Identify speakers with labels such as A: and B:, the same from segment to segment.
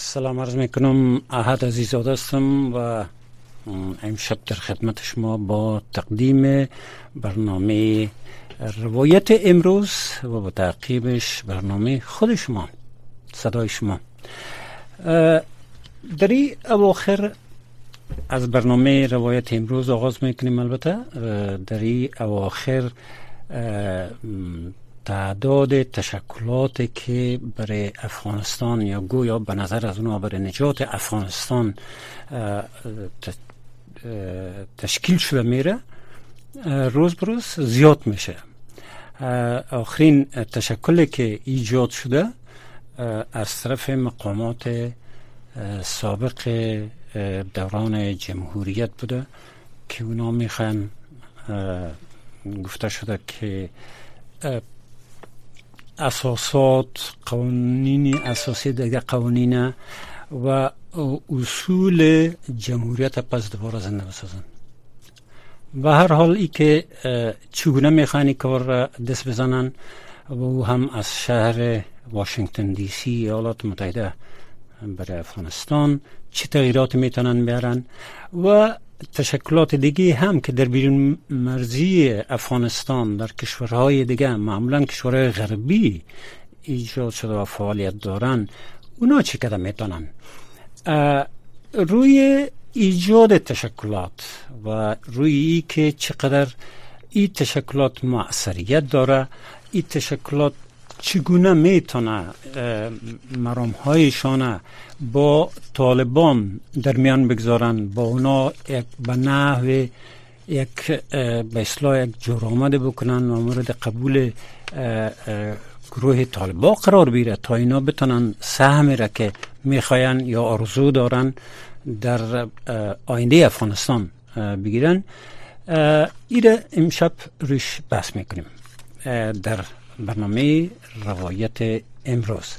A: سلام عرض می‌کنم احد عزیز هستم و امشب در خدمت شما با تقدیم برنامه روایت امروز و با تعقیبش برنامه خود شما صدای شما. در این اواخر از برنامه روایت امروز آغاز می‌کنیم البته. در این اواخر تعداد تشکلات که برای افغانستان یا گویا به نظر از اونها برای نجات افغانستان تشکیل شده میره روز بروز زیاد میشه. آخرین تشکلی که ایجاد شده از طرف مقامات سابق دوران جمهوریت بوده که اونا می‌خوان گفته شده که اساسات قوانین اساسی دیگه قوانین و اصول جمهوریت پس دوباره زنده بسازن. و هر حال ای که چگونه می‌خوانی کار دست بزنن و او هم از شهر واشنگتن دی سی ایالات متحده برای افغانستان چه تغییرات می‌تونن بیارن و تشکلات دیگه هم که در بیرون مرزی افغانستان در کشورهای دیگه معمولا کشورهای غربی ایجاد شده و فعالیت دارن اونا چه کده می‌تونن روی ایجاد تشکلات و روی ای که چقدر این تشکلات معصریت داره این تشکلات چگونه می‌تونه مرام هایشان با طالبان در میان بگذارن؟ با اونا یک به نحو یک به اصلاح یک جرامد بکنن و مورد قبول گروه طالبا قرار بیره تا اینا بتونن سهم را که می‌خواین یا آرزو دارن در آینده افغانستان بگیرن. ایره امشب روش بحث می‌کنیم. در برنامه روایت امروز.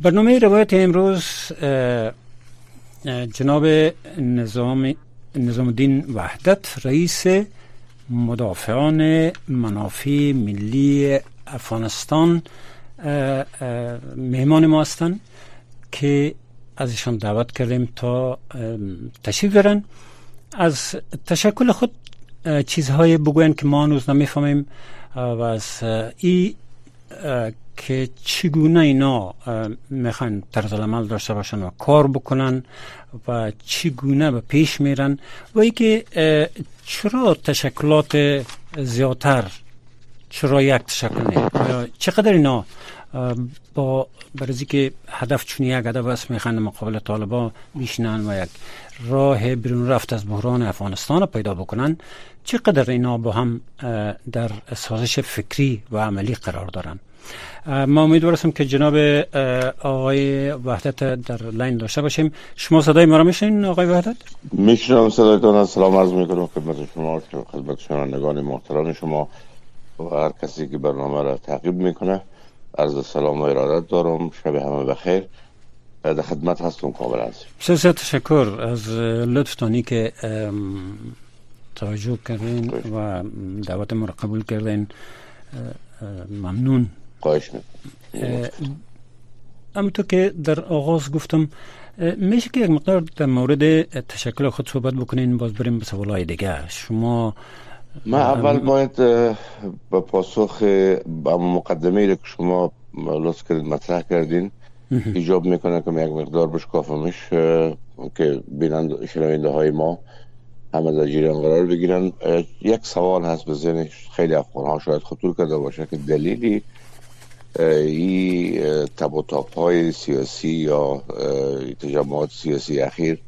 A: برنامه روایت امروز جناب نظام نظام الدین وحدت رئیس مدافعان منافع ملی افغانستان مهمان ما هستند که ازشان دعوت کردیم تا تشریف برن از تشکل خود چیزهای بگوین که ما هنوز نمی‌فهمیم. از ای که چگونه اینا می‌خوان طرز عمل داشته باشن و کار بکنن و چگونه به پیش میرن و ای که چرا تشکلات زیادتر چرا یک تشکل نه؟ چقدر اینا با برزی که هدف چون یک هدف است می‌خوان مقابل طالبا میشنن و یک راه بیرون رفت از بحران افغانستان پیدا بکنن چقدر اینا با هم در سازش فکری و عملی قرار دارن؟ ما امیدوار هستم که جناب آقای وحدت در لین داشته باشیم. شما صدای ما را میشنین آقای وحدت؟
B: میشنم صدایتان سلام عرض می‌کنم خدمت شما خدمت شنوندگان محترم شما و هر کسی که برنامه را تعقیب می‌کنه. عرض سلام و ارادت دارم. شب همه بخیر. در خدمت هستم کامل از
A: بسیار تشکر از لطفتانی که توجه کردین و دعوت ما را قبول کردین ممنون.
B: خواهش
A: همونطور که در آغاز گفتم میشه که یک مقدار در مورد تشکل خود صحبت بکنین باز بریم به سوالای دیگه. شما
B: ما اول باید به پاسخ با مقدمه که شما لطف کردین مطرح کردین ایجاب می‌کنه که یک مقدار بشکافمش که بینند شنوینده های ما همه در جریان قرار بگیرن. یک سوال هست به ذهن خیلی افغان ها شاید خطور کرده باشه که دلیلی این تب و های سیاسی یا تجمعات سیاسی اخیر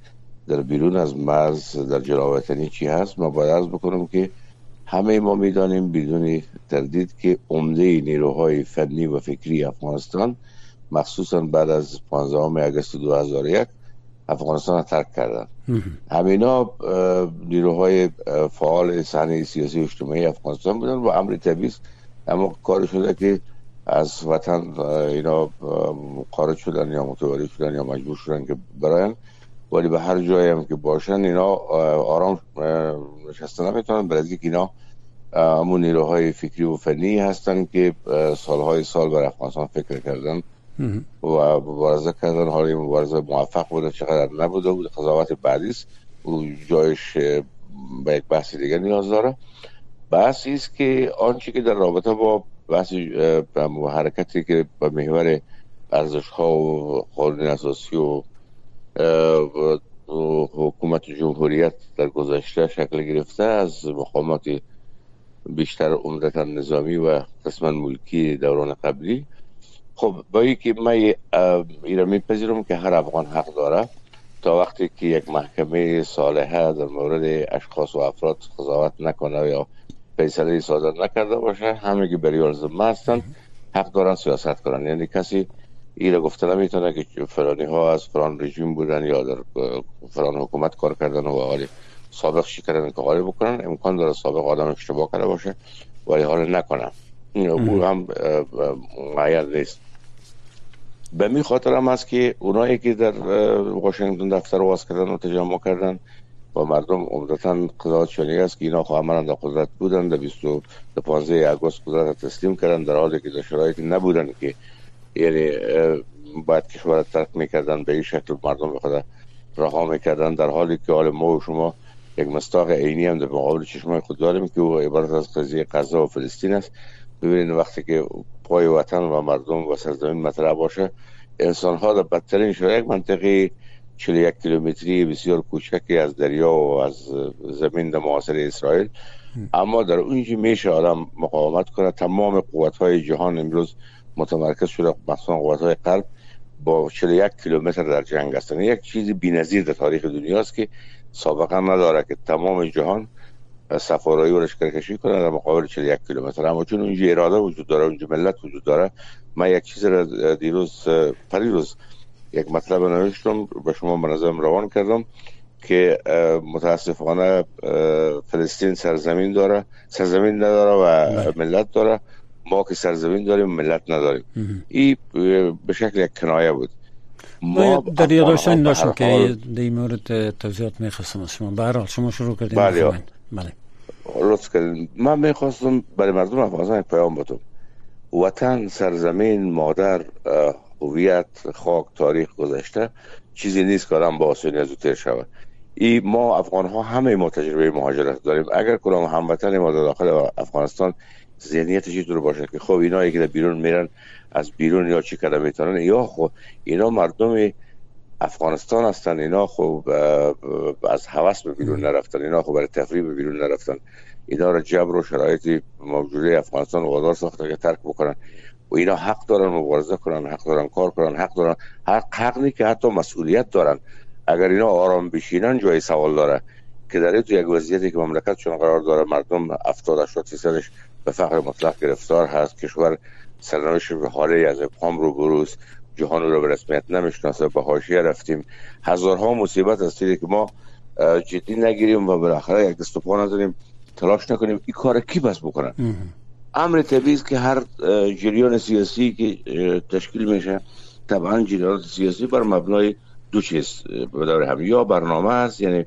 B: در بیرون از مرز در جلاوطنی چی هست؟ ما باید عرض بکنم که همه ما می‌دانیم بدون تردید که عمده نیروهای فنی و فکری افغانستان مخصوصا بعد از 15 اگست 2001 افغانستان را ترک کردن. همینا نیروهای فعال صحنه سیاسی و اجتماعی افغانستان بودن و امر طبیعی اما کار شده که از وطن اینا خارج شدن یا متواری شدن یا مجبور شدن که براین ولی به هر جایی هم که باشن اینا آرام نشسته نمی‌تونن برای که اینا همون نیروهای فکری و فنی هستن که سالهای سال بر افغانستان فکر کردن. و مبارزه کردن. حالی مبارزه موفق بوده چقدر نبوده بود. قضاوت بعدی است. و جایش به یک بحث دیگه نیاز داره. بحثی است که آنچه که در رابطه با بحث حرکتی که به محور ارزش ها و قانون اساسی و حکومت جمهوریت در گذشته شکل گرفته از مقامات بیشتر عمدتا نظامی و قسما ملکی دوران قبلی خب با که من ایره میپذیرم که هر افغان حق داره تا وقتی که یک محکمه صالحه در مورد اشخاص و افراد قضاوت نکنه یا فیصله صادر نکرده باشه همه که بریال زمه هستن حق دارن سیاست کنن یعنی کسی ایره گفته نمی‌تونه که فرانی ها از فران رژیم بودن یا در فران حکومت کار کردن و حالی سابق چی کردن که حالی بکنن امکان داره سابق آدم اشتباه کرده باشه ولی حال نکنن او هم معید نیست. به می خاطر هم است که اونایی که در واشنگتن دفتر واس کردن و تجمع کردن و مردم عمدتا قضاوت شنیده است که اینا خواهد در قدرت بودن. در 15 اگست قدرت تسلیم کردن در حالی که در شرایطی نبودن که یعنی باید کشور ترک می‌کردن به این شکل مردم بخدا رها می‌کردن. در حالی که حال ما و شما یک مستاق عینی هم در مقابل چشمای خود داریم که او عبارت از قضیه غزه و فلسطین است. ببینید وقتی که پای وطن و مردم و سرزمین مطرح باشه انسان ها در بدترین شرایط منطقه 41 کیلومتری بسیار کوچکی از دریا و از زمین در معاصر اسرائیل. اما در اونجا میشه آدم مقاومت کنه تمام قوت های جهان امروز متمرکز شده مثلا قوت های قلب با 41 کیلومتر در جنگ هستن. یک چیزی بی‌نظیر در تاریخ دنیاست که سابقا نداره که تمام جهان سفارایی و کشی کنه در مقابل 41 کیلومتر. اما چون اونجا اراده وجود داره اونجا ملت وجود داره من یک چیز را دیروز پریروز یک مطلب نوشتم به شما منظم روان کردم که متاسفانه فلسطین سرزمین داره سرزمین نداره و بله. ملت داره. ما که سرزمین داریم ملت نداریم. این به شکل یک کنایه بود.
A: ما در یادداشتان داشتم که در این مورد توضیحات می‌خواستم از شما. به شما شروع کردیم.
B: بله. بله. لطف من می‌خواستم برای مردم افغانستان پیام بدم. وطن سرزمین مادر هویت خاک تاریخ گذشته چیزی نیست که آدم با آسانی از تیر شود. ای ما افغان ها همه ما تجربه مهاجرت داریم. اگر کدام هموطن ما در داخل افغانستان ذهنیتش اینطور باشه که خب اینا که در بیرون میرن از بیرون یا چی کرده می‌تونن یا خب اینا مردم افغانستان هستن اینا خب از هوس به بیرون نرفتن اینا خب برای تفریح به بیرون نرفتن. اینا را جبر و شرایطی موجوده افغانستان وادار ساخته که ترک بکنن. و اینا حق دارن مبارزه کنن حق دارن کار کنن حق دارن. حق حق که حتی مسئولیت دارن. اگر اینا آرام بشینن جای سوال داره. که در تو یک وضعیتی که مملکت چون قرار داره مردم 70 80 درصدش به فقر مطلق گرفتار هست. کشور سرنوشت به حاله از ابهام رو بروز جهان رو به رسمیت نمی‌شناسه. به حاشیه رفتیم. هزارها مصیبت هست که ما جدی نگیریم و بالاخره یک دست نزنیم. تلاش نکنیم. این کار کی بس بکنن امر طبیعی که هر جریان سیاسی که تشکیل میشه طبعا جریان سیاسی بر مبنای دو چیز به دور هم. یا برنامه است یعنی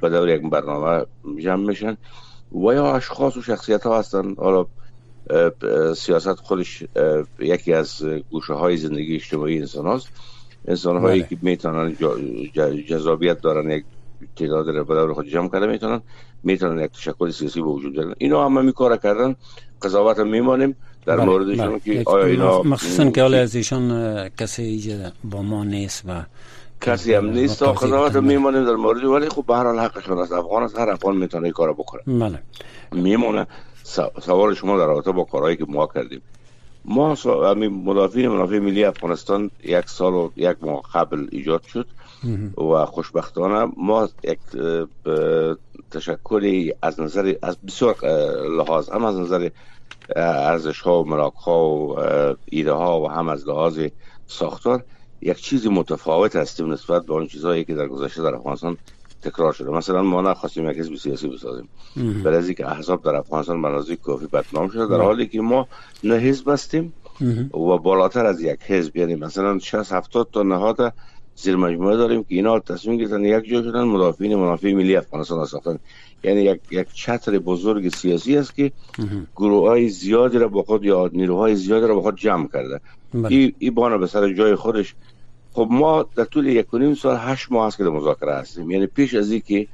B: به دور یک برنامه جمع میشن. و یا اشخاص و شخصیت ها هستن. حالا سیاست خودش یکی از گوشه های زندگی اجتماعی انسان هاست انسان هایی بله. که می‌تونن جذابیت دارن یک تعداد رو به دور خود جمع کرده می‌تونن می‌تونن یک تشکل سیاسی به وجود بیارن اینا هم می کار کردن قضاوت هم میمانیم در بله. موردشون بله. که آیا اینا
A: مخصوصا که حالا از ایشان کسی با ما نیست و
B: کسی هم نیست. تا قضاوت میمانیم در مورد ولی خب به هر حال حقشون از افغان است هر افغان می‌تونه کار بکنه.
A: بله.
B: میمونه. سوال شما در رابطه با کارهایی که ما کردیم. ما مدافعین منافع ملی افغانستان یک سال و یک ماه قبل ایجاد شد و خوشبختانه ما یک تشکلی از نظر از بسیار لحاظ هم از نظر ارزش ها و ملاک ها و ایده ها و هم از لحاظ ساختار یک چیزی متفاوت هستیم نسبت به اون چیزهایی که در گذشته در افغانستان تکرار شده. مثلا ما نخواستیم یک حزب سیاسی بسازیم. برای که احزاب در افغانستان منازی کافی بدنام شده در حالی که ما نه حزب هستیم و بالاتر از یک حزب. یعنی مثلا 60 70 تا نهاد زیر مجموعه داریم که اینا تصمیم گرفتن یک جا شدن مدافعین منافع ملی افغانستان ساختن. یعنی یک یک چتر بزرگ سیاسی است که گروه های زیادی را با خود یا نیروهای زیادی را با خود جمع کرده. بله. این ای بانه به سر جای خودش خب ما در طول یک و سال هشت ماه است که در مذاکره هستیم. یعنی پیش از که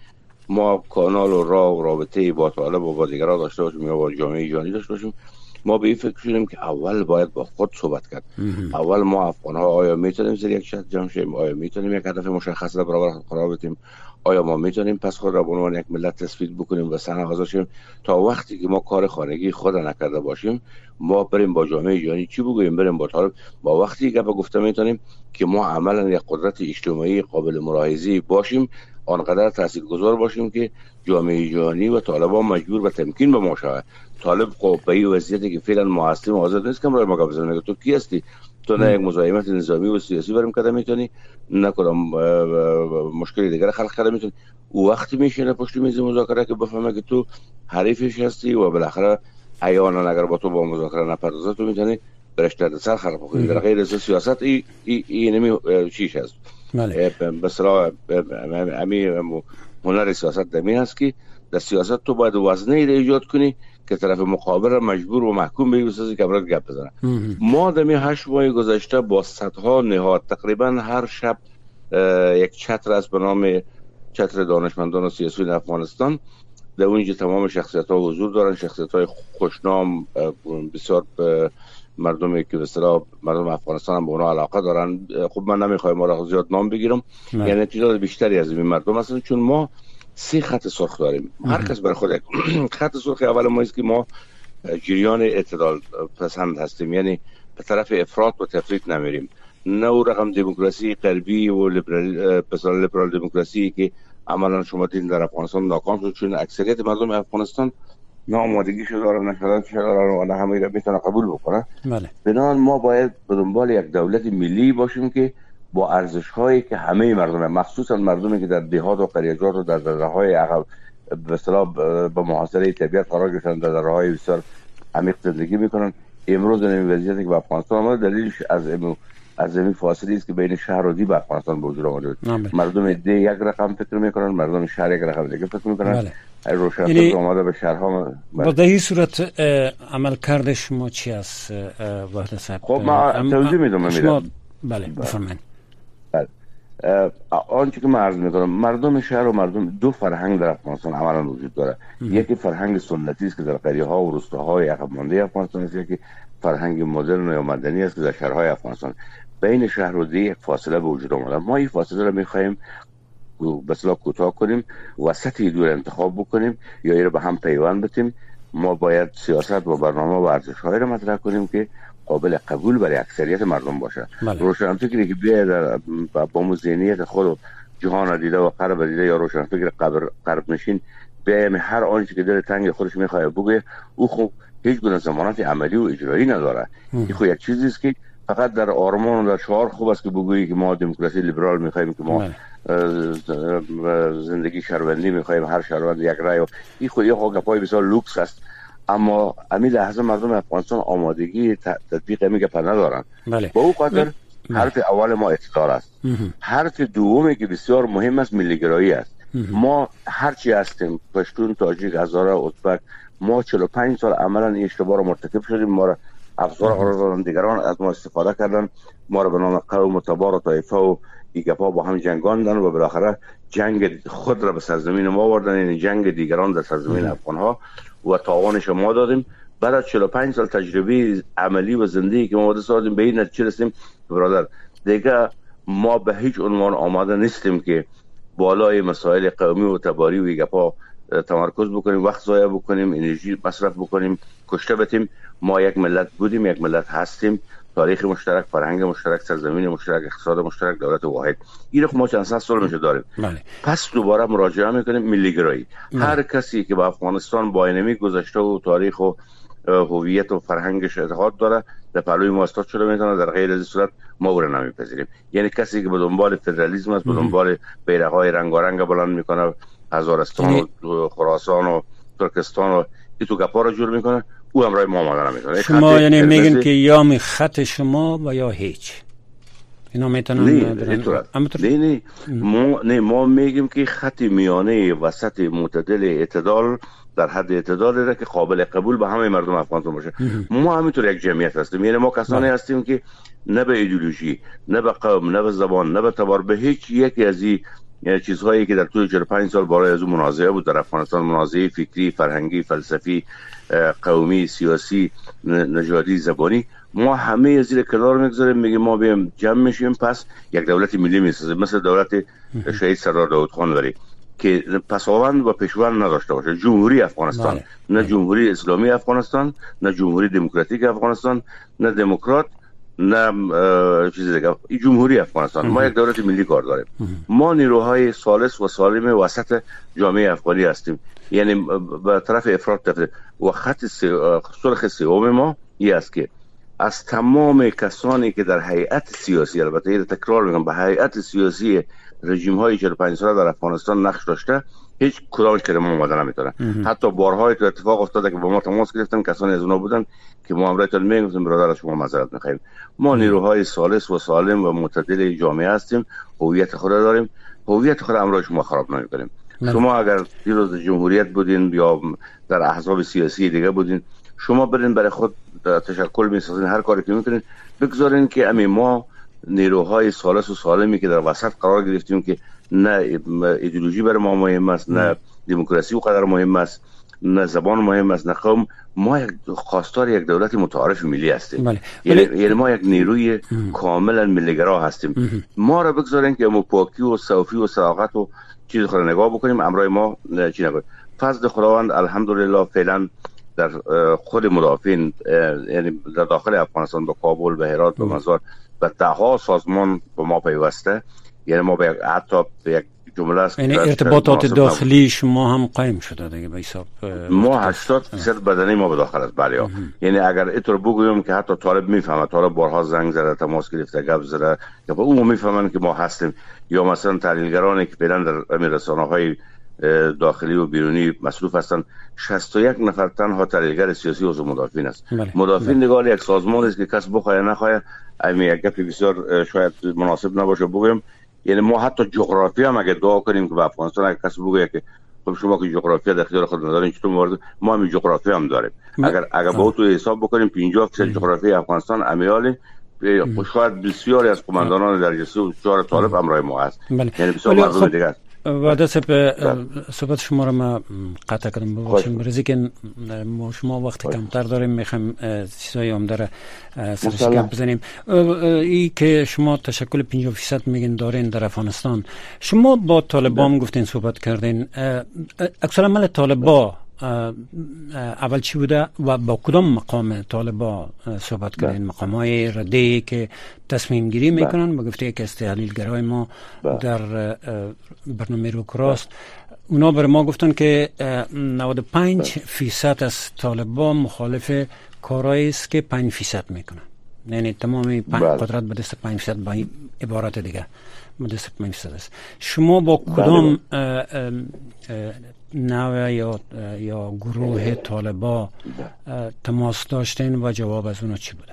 B: ما کانال و راه و رابطه با طالب و با دیگران داشته باشیم یا با جامعه جهانی داشته باشیم ما به این فکر شدیم که اول باید با خود صحبت کرد. اول ما افغان ها آیا می‌تونیم زیر یک شد جمع شیم؟ آیا می‌تونیم یک هدف مشخص را برابر قرار بدیم آیا ما می‌تونیم پس خود را به عنوان یک ملت تثبیت بکنیم و سن حاضر شیم تا وقتی که ما کار خانگی خود نکرده باشیم ما بریم با جامعه جهانی چی بگوییم؟ بریم با طالب. با وقتی که به گفته می‌تونیم که ما عملا یک قدرت اجتماعی قابل ملاحظه باشیم آنقدر تاثیرگذار باشیم که جامعه جهانی و طالبان مجبور به تمکین به ما شود. طالب خب به وضعیتی که فعلا ما هستیم حاضر نیست که میگه تو کی هستی؟ تو نه یک مزاحمت نظامی و سیاسی برم کده می‌تونی نه کدام مشکلی دیگر خلق کرده می‌تونی او وقتی میشینه پشت میز مذاکره که بفهمه که تو حریفش هستی و بالاخره عیانا اگر با تو با مذاکره نپردازه تو می‌تونی برش درد سر خلق بکنی در غیر از سیاست ای, ای, ای نمی چیش هست بسرا امی هنر سیاست دمی هست که در سیاست تو باید وزنه ای ایجاد کنی که طرف مقابل را مجبور و محکوم به بسازی که برات گپ بزنه. ما دمی هشت ماه گذشته با صدها نهاد تقریبا هر شب یک چتر است به نام چتر دانشمندان و سیاسی افغانستان. در اونجا تمام شخصیت ها حضور دارن شخصیت های خوشنام بسیار مردمی که به مردم افغانستان هم به اونا علاقه دارن. خب من نمی‌خوایم ما را زیاد نام بگیرم. یعنی تعداد بیشتری از این مردم هستن. چون ما سه خط سرخ داریم. هر کس بر خود خط سرخ اول ما است که ما جریان اعتدال پسند هستیم. یعنی به طرف افراد و تفریط نمیریم. نه او رقم دموکراسی غربی و لیبرال لیبرال دموکراسی که عملا شما دیدین در افغانستان ناکام شد چون اکثریت مردم افغانستان نه آمادگی شده دارن نه شدن شده همه می‌تونه قبول بکنه.
A: بله.
B: بنان ما باید به دنبال یک دولت ملی باشیم که با ارزش هایی که همه مردم مخصوصا مردمی که در دهات و قریجات و در دره های عقب به اصطلاح به محاصره طبیعت قرار گرفتن در دره های بسیار عمیق زندگی می‌کنن. امروز این وضعیتی که به افغانستان آمده دلیلش از امو از این فاصله است که بین شهر و دی به افغانستان وجود آمده
A: بله.
B: مردم دی یک رقم فکر می‌کنن مردم شهر یک رقم دیگه فکر می‌کنن. بله. روشن یعنی آمده به شهرها
A: با در این صورت عمل کرده شما چی است؟ وحده صاحب؟
B: خب ما توضیح میدم
A: شما بله بفرمایید.
B: بله آنچه که من عرض می‌کنم مردم شهر و مردم دو فرهنگ در افغانستان عملا وجود داره. یکی فرهنگ سنتی است که در قریه ها و روستاهای عقب مانده افغانستان است یکی فرهنگ مدرن یا مدنی است که در شهرهای افغانستان. بین شهر و یک فاصله به وجود آمده. ما این فاصله رو می‌خواهیم بسلا کوتاه کنیم وسط دور انتخاب بکنیم یا این به هم پیوند بتیم. ما باید سیاست و برنامه و ارزش رو مطرح کنیم که قابل قبول برای اکثریت مردم باشه
A: بله.
B: روشن فکری که بیاید با ذهنیت خود جهان دیده و قرب دیده یا روشن فکر قرب نشین بیایم هر آنچه که دل تنگ خودش می‌خواد بگه او خوب هیچ گونه زمانت عملی و اجرایی نداره این خب یک چیزی است که فقط در آرمان و در شعار خوب است که بگویی که ما دموکراسی لیبرال می‌خوایم که ما بله. زندگی شهروندی می‌خوایم هر شهروند یک رای این خود یه گپای بسیار لوکس است اما امی لحظه مردم افغانستان آمادگی تطبیق امی گپا ندارن.
A: بله.
B: با او خاطر حرف اول ما اعتدال است. حرف دومی که بسیار مهم است ملیگرایی است. ما هرچی هستیم پشتون تاجیک هزاره ازبک ما 45 سال عملا این اشتباه رو مرتکب شدیم. ما را افزار قرار دیگران از ما استفاده کردن. ما را به نام قوم و تبار و طایفه و ایگپا با هم جنگاندن و بالاخره جنگ خود را به سرزمین ما آوردن. یعنی جنگ دیگران در سرزمین افغان ها و تاوانش ما دادیم. بعد از 45 سال تجربه عملی و زندگی که ما وارد سازیم به این نتیجه رسیدیم. برادر دیگه ما به هیچ عنوان آماده نیستیم که بالای مسائل قومی و تباری و ایگپا تمرکز بکنیم وقت ضایع بکنیم انرژی مصرف بکنیم کشته بتیم. ما یک ملت بودیم یک ملت هستیم. تاریخ مشترک فرهنگ مشترک سرزمین مشترک اقتصاد مشترک دولت واحد. این ما چند سال میشه داریم.
A: بله.
B: پس دوباره مراجعه می‌کنیم ملی گرایی
A: بله.
B: هر کسی که به افغانستان با اینمی گذشته و تاریخ و هویت و فرهنگش اعتقاد داره در پهلوی ما استاد شده می‌تونه در غیر از صورت ما او را نمیپذیریم. یعنی کسی که به دنبال فدرالیسم است به دنبال بیرق های رنگارنگ بلند می‌کنه هزارستان و یعنی خراسان و ترکستان و تو گپا رو جور می‌کنه. او همراه ما آمدن می‌کنه
A: شما یعنی میگن که یا می خط شما و یا هیچ. اینا می‌تونن
B: نه نه ما نه ما میگیم که خط میانه وسط معتدل اعتدال در حد اعتدال را که قابل قبول به همه مردم افغانستان باشه. ما همینطور یک جمعیت هستیم. یعنی ما کسانی بله. هستیم که نه به ایدئولوژی نه به قوم نه به زبان نه به تبار به هیچ یکی از این یعنی چیزهایی که در طول 45 سال برای از اون منازعه بود در افغانستان منازعه فکری فرهنگی فلسفی قومی سیاسی نژادی زبانی ما همه زیر کنار می‌گذاریم میگیم ما بیم جمع میشیم. پس یک دولت ملی می‌سازیم مثل دولت شهید سردار داود خان ولی که پساوند و پیشوند نداشته باشه. جمهوری افغانستان. بله. نه جمهوری اسلامی افغانستان نه جمهوری دموکراتیک افغانستان نه دموکرات نه چیز دیگه. جمهوری افغانستان. ما یک دولت ملی کار داریم. ما نیروهای سالس و سالم وسط جامعه افغانی هستیم. یعنی به طرف افراد تفته و خط سرخ سوم ما این است که از تمام کسانی که در هیئت سیاسی البته تکرار میگم به هیئت سیاسی رژیم های 45 ساله در افغانستان نقش داشته هیچ کدامش که ما آمده نمی‌تونه حتی بارهای تو اتفاق افتاده که با ما تماس گرفتن کسانی از اونا بودن که ما امرایتون می‌گفتیم برادر شما معذرت می‌خوایم ما نیروهای سالس و سالم و معتدل جامعه هستیم هویت خود داریم. هویت خود امرای شما خراب نمی‌کنیم. شما اگر دیروز جمهوریت بودین یا در احزاب سیاسی دیگه بودین شما برین برای خود تشکل می‌سازین هر کاری که می‌کنین بگذارین که امی ما نیروهای سالس و سالمی که در وسط قرار گرفتیم که نه ایدئولوژی بر ما مهم است نه دموکراسی و قدر مهم است نه زبان مهم است نه قوم ما یک خواستار یک دولت متعارف ملی هستیم. بله. یعنی, یعنی ما یک نیروی کاملا ملیگرا هستیم. ما را بگذارین که مو پاکی و صوفی و صداقت و چیز خود نگاه بکنیم امرای ما چی نکنیم فضل خداوند الحمدلله فعلا در خود مدافعین یعنی در داخل افغانستان به کابل به هرات به مزار به ده سازمان به ما پیوسته. یعنی ما به حتی به یک جمله است
A: یعنی ارتباطات داخلی شما هم قایم شده دیگه به حساب
B: ما 80 درصد بدنی ما به داخل است بله. یعنی اگر اینطور بگویم که حتی طالب می‌فهمه طالب بارها زنگ زده تماس گرفته گپ زده یا اون می‌فهمن که ما هستیم. یا مثلا تحلیلگرانی که فعلا در رسانه های داخلی و بیرونی مصروف هستند 61 نفر تنها تحلیلگر سیاسی و مدافعین است. بله. مدافعین بله. نگاه یک سازمان است که کس بخواه نخواه امی یک گپ بسیار شاید مناسب نباشه بگویم یعنی ما حتی جغرافی هم اگه دعا کنیم که به افغانستان اگه کسی بگه که خب شما که جغرافیا در اختیار خود ندارین چطور مورد؟ ما هم جغرافی هم داریم. اگر اگر با تو حساب بکنیم 50 درصد جغرافی افغانستان امیالی شاید بسیاری از قماندانان درجه 3 و 4 طالب همراه ما هست.
A: بله. یعنی بسیار مردم خب، دیگه است و به صحبت شما رو ما قطع کردم ببخشید برزی که ما شما وقت کمتر داریم می‌خوایم چیزای عمده را سرش بزنیم ای که شما تشکل 50 فیصد میگین دارین در افغانستان شما با طالبان گفتین صحبت کردین اکثر عمل طالبا اول چی بوده و با کدام مقام طالبا صحبت بله. کردین مقام های رده که تصمیم گیری بله. می‌کنن با گفته که از تحلیلگرای ما بله. در برنامه رو کراست اونا بر ما گفتن که 95 فیصد از طالبا مخالف کارایی است که 5 فیصد می‌کنن یعنی تمام قدرت به دست 5 فیصد با عبارت دیگه به دست 5 فیصد است شما با کدام نوع یا یا گروه طالبا تماس داشتین و جواب از اونا چی بوده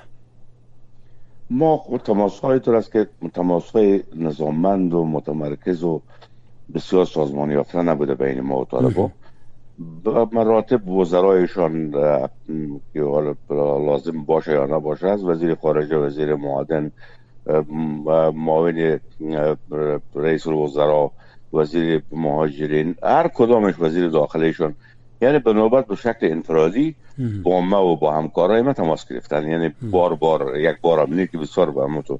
B: ما خود تماس های طور است که تماس های نظاممند و متمرکز و بسیار سازمانی یافته نبوده بین ما و طالبا مراتب وزرایشان که لازم باشه یا نباشه از وزیر خارجه وزیر معادن معاون رئیس الوزراء وزیر مهاجرین هر کدامش وزیر داخلیشون یعنی به نوبت به شکل انفرادی با ما و با همکارای ما تماس گرفتن. یعنی بار بار یک بار هم که بسیار به تو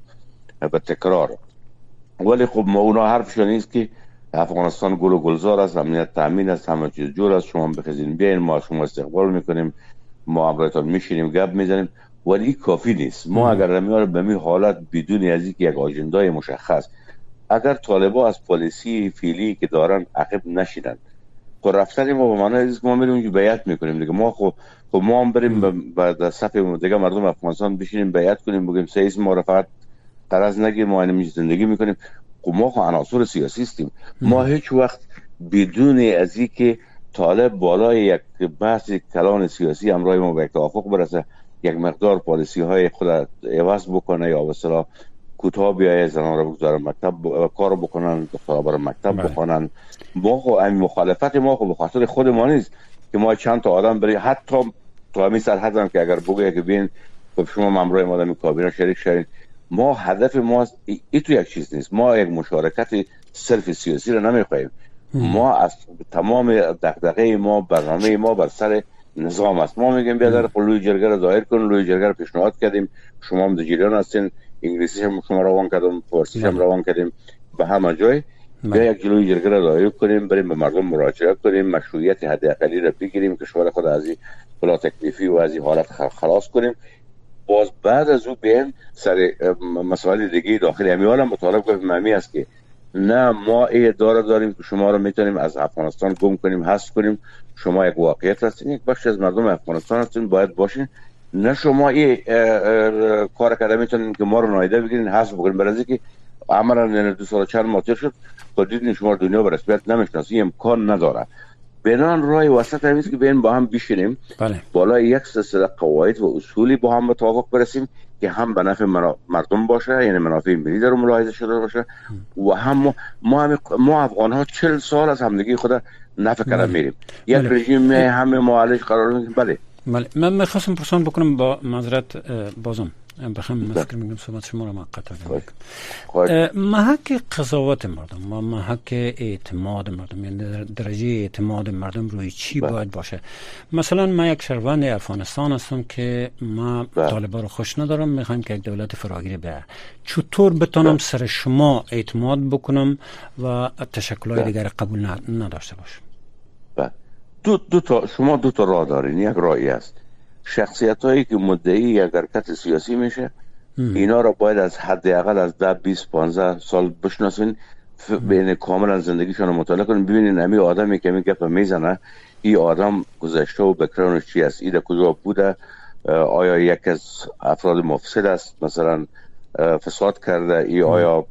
B: به تکرار. ولی خب ما اونا حرفشون نیست که افغانستان گل و گلزار است امنیت تامین است همه چیز جور است. شما بخزین بیاین ما شما استقبال می‌کنیم ما امرایتان میشینیم گپ می‌زنیم. ولی کافی نیست. ما اگر نمیاره به می حالت بدون از یک آجندای مشخص اگر طالبا از پالیسی فیلی که دارن عقب نشیدن خب رفتن ما به معنی از ما میریم اونجا بیعت می‌کنیم دیگه. ما خب خب ما هم بریم بعد صف دیگه مردم افغانستان بشینیم بیعت کنیم بگیم سیس ما را فقط قرض نگیریم ما اینمی زندگی می‌کنیم. ما خو عناصر سیاسی هستیم. ما هیچ وقت بدون از که طالب بالای یک بحث کلان سیاسی همراه ما به توافق برسه یک مقدار پالیسی های خود عوض بکنه یا به کوتاه بیایه زنان رو بگذارن مکتب ب... کار بکنن دخترها برای مکتب بله. بخونن ما خو این مخالفت ما خو به خاطر خود ما نیست که ما چند تا آدم بری حتی تو همین سر حدم که اگر بگه که بین خب شما ممروی ما در کابینه شریک شدین. ما هدف ما ای, تو یک چیز نیست. ما یک مشارکت صرف سیاسی رو نمی‌خواهیم. ما از تمام دغدغه ما برنامه ما بر سر نظام است. ما میگیم بیا در لوی جرگه رو ظاهر کن. لوی جرگه رو پیشنهاد کردیم. شما هم جریان هستین. انگلیسی هم شما روان کردم فارسی هم بله. روان کردیم. به همه جای. بیا بله. یک جلوی جرگه رو ظاهر کنیم. بریم به مردم مراجعه کنیم. مشروعیت حداقلی را بگیریم کشور خود از این بلا تکلیفی و از این حالت خلاص کنیم. باز بعد از او بین سر مسائل دیگه داخلی همی مطالب کنیم ممی است که نه ما ای اداره داریم که شما رو می‌تونیم از افغانستان گم کنیم حذف کنیم. شما یک واقعیت هستین یک بخش از مردم افغانستان هستین باید باشین. نه شما ای کار کرده می‌تونین که ما رو نایده بگیرین حذف بکنین. برای که عملا دو سال چند ماتر شد خود دیدین شما دنیا به رسمیت نمی‌شناسی امکان نداره. بنان رای وسط همیست که بین با هم بشینیم
A: بله.
B: بالا یک سلسله قواعد و اصولی با هم متوافق برسیم که هم به نفع مردم باشه یعنی منافع ملی در ملاحظه شده باشه و هم ما هم ما افغان ها چل سال از همدیگه خود نفع کرده بله. میریم یک بله. رژیم همه معالج قرار بله
A: بله من می‌خواستم پرسان بکنم با معذرت بازم من فکر میگم صحبت شما رو قطع محک قضاوت مردم و محک اعتماد مردم یعنی درجه اعتماد مردم روی چی بله. باید باشه مثلا ما یک شهروند افغانستان هستم که ما بله. طالبا رو خوش ندارم می‌خوایم که یک دولت فراگیری به چطور بتونم بله. سر شما اعتماد بکنم و تشکل دیگر قبول نداشته باشم
B: دو, دو تا شما دو تا راه دارین. یک راهی است. شخصیت هایی که مدعی یک حرکت سیاسی میشه اینا را باید از حداقل از 10 20 15 سال بشناسین بین کاملا زندگیشون رو مطالعه کنین. ببینین امی آدمی که می گپ می‌زنه این آدم گذشته و بکرانش چی است؟ این کجا بوده؟ آیا یک از افراد مفسد است؟ مثلا فساد کرده ای آیا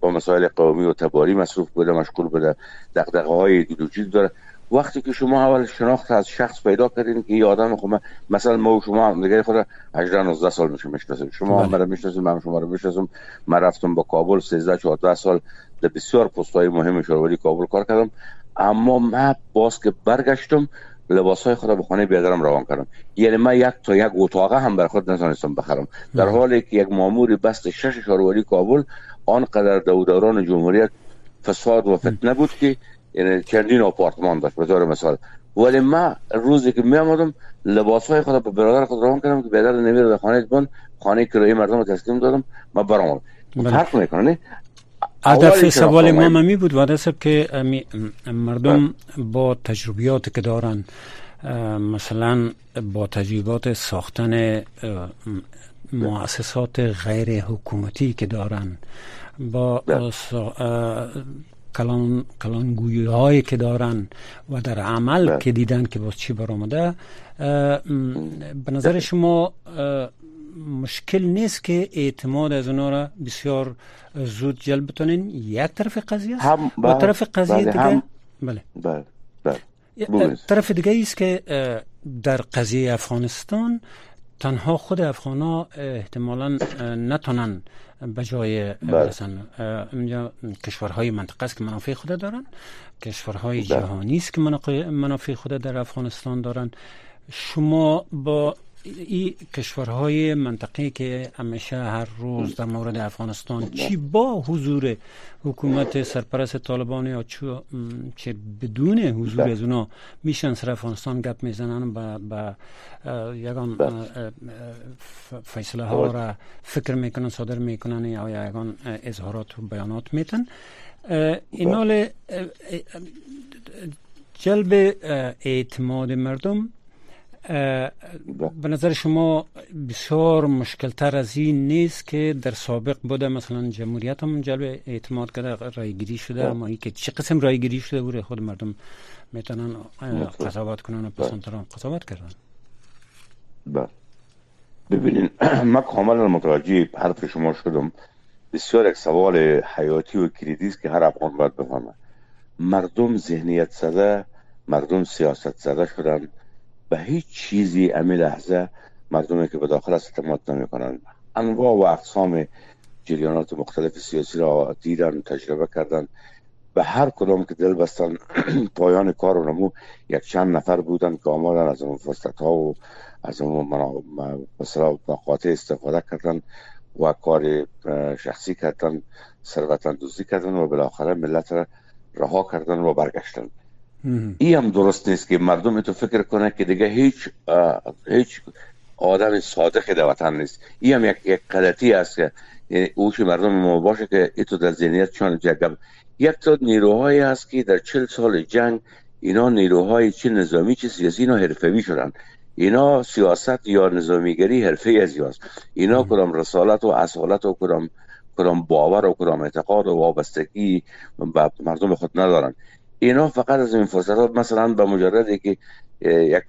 B: با مسائل قومی و تباری مصروف بوده مشغول بوده دقدقه های ایدئولوژی داره. وقتی که شما اول شناخت از شخص پیدا کردین که این آدم خب مثلا ما و شما دیگه خود 18 19 سال میشه می‌شناسیم. شما هم مرا می‌شناسیم من شما رو می‌شناسم من رفتم با کابل 13 14 سال در بسیار های مهم شوروی کابل کار کردم. اما من باز که برگشتم لباس های خود به خانه بیادرم روان کردم. یعنی من یک تا یک اتاقه هم بر خود نتونستم بخرم. در حالی که یک مامور بست شش شوروی کابل آنقدر دوداران جمهوریت فساد و فتنه بود که یعنی چندین آپارتمان داشت به طور مثال. ولی ما روزی که می آمدم لباس های خود به برادر خود روان کردم که بیادر نمیره به خانه بند خانه کرایه مردم رو تسلیم دادم ما برام بله. فرق می‌کنه
A: هدف سوال ما می بود و که مردم با تجربیات که دارن مثلا با تجربات ساختن مؤسسات غیر حکومتی که دارن با بله. کلان کلانگویی هایی که دارن و در عمل بله. که دیدن که باز چی برآمده به نظر شما مشکل نیست که اعتماد از اونا را بسیار زود جلب بتونین؟ یک طرف قضیه است. با بله. طرف قضیه بله دیگه
B: بله. بله بله.
A: طرف دیگه است که در قضیه افغانستان تنها خود افغان ها احتمالا نتونن به جای بله. برسن اینجا کشورهای منطقه است که منافع خود دارن کشورهای بله. جهانی است که منافع خود در افغانستان دارن شما با این کشورهای منطقه که همیشه هر روز در مورد افغانستان چی با حضور حکومت سرپرست طالبان یا چه بدون حضور از اونا میشن سر افغانستان گپ می‌زنن و با یگان فیصله ها را فکر می‌کنن صادر می‌کنن یا یگان اظهارات و بیانات میتن اینال جلب اعتماد مردم به نظر شما بسیار مشکلتر از این نیست که در سابق بوده مثلا جمهوریت هم جلب اعتماد کرده رایگیری شده خب. اما ای که چه قسم رایگیری شده بوده خود مردم می‌تونن قضاوت کنن و پسندران قضاوت کردن.
B: بله. ببینین من کاملا متوجه حرف شما شدم. بسیار یک سوال حیاتی و کلیدی است که هر افغان باید بفهمه. مردم ذهنیت زده مردم سیاست زده شدن. به هیچ چیزی امی لحظه مردمی که به داخل است اعتماد نمی کنند انواع و اقسام جریانات مختلف سیاسی را دیدن تجربه کردن. به هر کدام که دل بستن پایان کار و نمو یک چند نفر بودن که آمدن از اون فرصت ها و از اون مقاطع استفاده کردن و کار شخصی کردن ثروت اندوزی کردن و بالاخره ملت را رها کردن و برگشتن. این هم درست نیست که مردم تو فکر کنه که دیگه هیچ هیچ آدم صادق در وطن نیست. این هم یک, یک غلطی است که یعنی اوش مردم ما باشه که ایتو در ذهنیت چون جگب. یک تا نیروهایی هست که در چل سال جنگ اینا نیروهای چه نظامی چه سیاسی اینا حرفوی شدن. اینا سیاست یا نظامیگری حرفه از یاست. اینا کدام رسالت و اصالت و کدام کدام باور و کدام اعتقاد و وابستگی به مردم خود ندارن. اینا فقط از این فرصت مثلا به مجردی که یک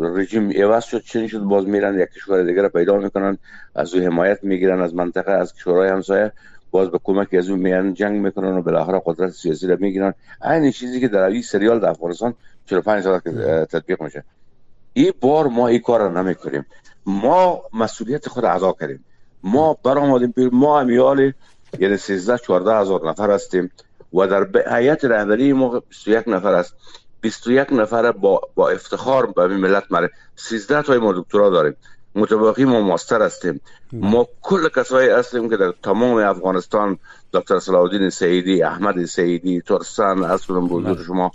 B: رژیم عوض شد چنین شد باز میرن یک کشور دیگر پیدا می‌کنن از او حمایت می‌گیرن از منطقه از کشورهای همسایه باز به کمک از اون میان جنگ می‌کنن و بالاخره قدرت سیاسی رو می‌گیرن. این چیزی که در این سریال در افغانستان 45 سال تطبیق میشه. این بار ما این کار رو نمی‌کنیم. ما مسئولیت خود ادا کردیم. ما برآمدیم ما امیال یعنی 13 14 هزار نفر هستیم. و در هیئت رهبری ما 21 نفر است. 21 نفر با, با افتخار به ملت مره 13 تای ما دکترا داریم. متباقی ما ماستر هستیم. ما کل کسایی هستیم که در تمام افغانستان دکتر صلاح الدین سیدی احمد سیدی ترسان از بزرگ شما.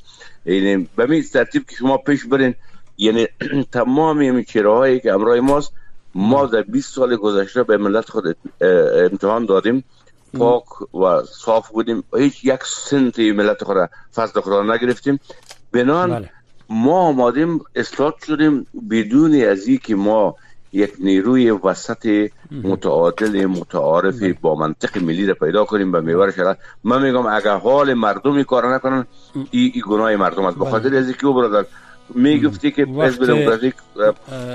B: یعنی به می ترتیب که شما پیش برین یعنی تمام این چهره که امرای ماست ما در 20 سال گذشته به ملت خود امتحان دادیم. پاک و صاف بودیم. هیچ یک سنتی ملت خود فضل خدا نگرفتیم. بنان بله. ما آمادیم اصلاح شدیم. بدون از که ما یک نیروی وسط متعادل متعارف بله. با منطق ملی را پیدا کنیم به میوار شرط من میگم اگر حال مردمی کار نکنن این ای گناه مردم است. بخاطر بله. از اینکه برادر می‌گفتی که حزب دموکراتیک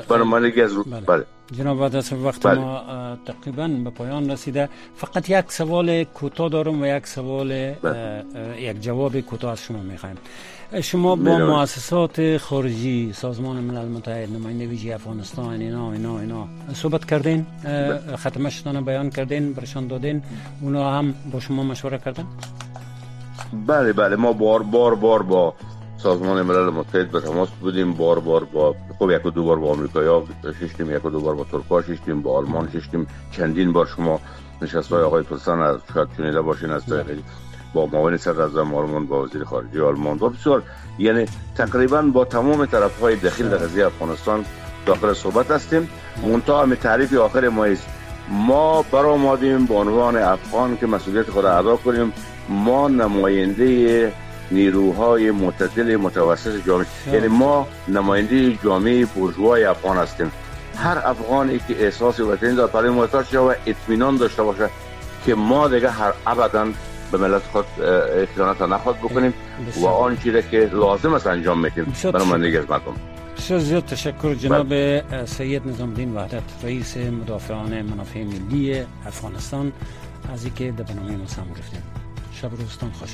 B: برنامه‌ریزی از بله. بله
A: جناب وقت بله. ما تقریبا به پایان رسیده فقط یک سوال کوتاه دارم و یک سوال بله. یک جواب کوتاه از شما می‌خوایم شما با مؤسسات خارجی سازمان ملل متحد نماینده ویژه افغانستان اینا اینا اینا صحبت کردین. ختمشتان بیان کردین برشان دادین اونا هم با شما مشوره کردن
B: بله بله ما بار بار بار با سازمان ملل متحد به تماس بودیم. بار بار با خب یک و دو بار با آمریکا ششتیم یک و دو بار با ترکا ششتیم با آلمان ششتیم. چندین بار شما نشست های آقای پرسان از شاید چونیده باشین از با معاون صدر آلمان با وزیر خارجه آلمان. و بسیار یعنی تقریبا با تمام طرف های دخیل در قضیه افغانستان داخل صحبت هستیم. منتها همه تعریف آخر ما است. ما برآمدیم به عنوان افغان که مسئولیت خود ادا کنیم. ما نماینده نیروهای معتدل متوسط جامعه. یعنی ما نماینده جامعه بورژوای افغان هستیم. هر افغانی که احساس وطنی داره برای محتاج و اطمینان داشته باشه که ما دیگه هر ابدا به ملت خود خیانت نخواد بکنیم و آن چیزی که لازم است انجام می‌کنیم برای من از مردم
A: بسیار زیاد تشکر جناب بله. سید نظام الدین وحدت رئیس مدافعان منافع ملی افغانستان از اینکه در برنامه ما سهم گرفتیم. شب روزتان خوش.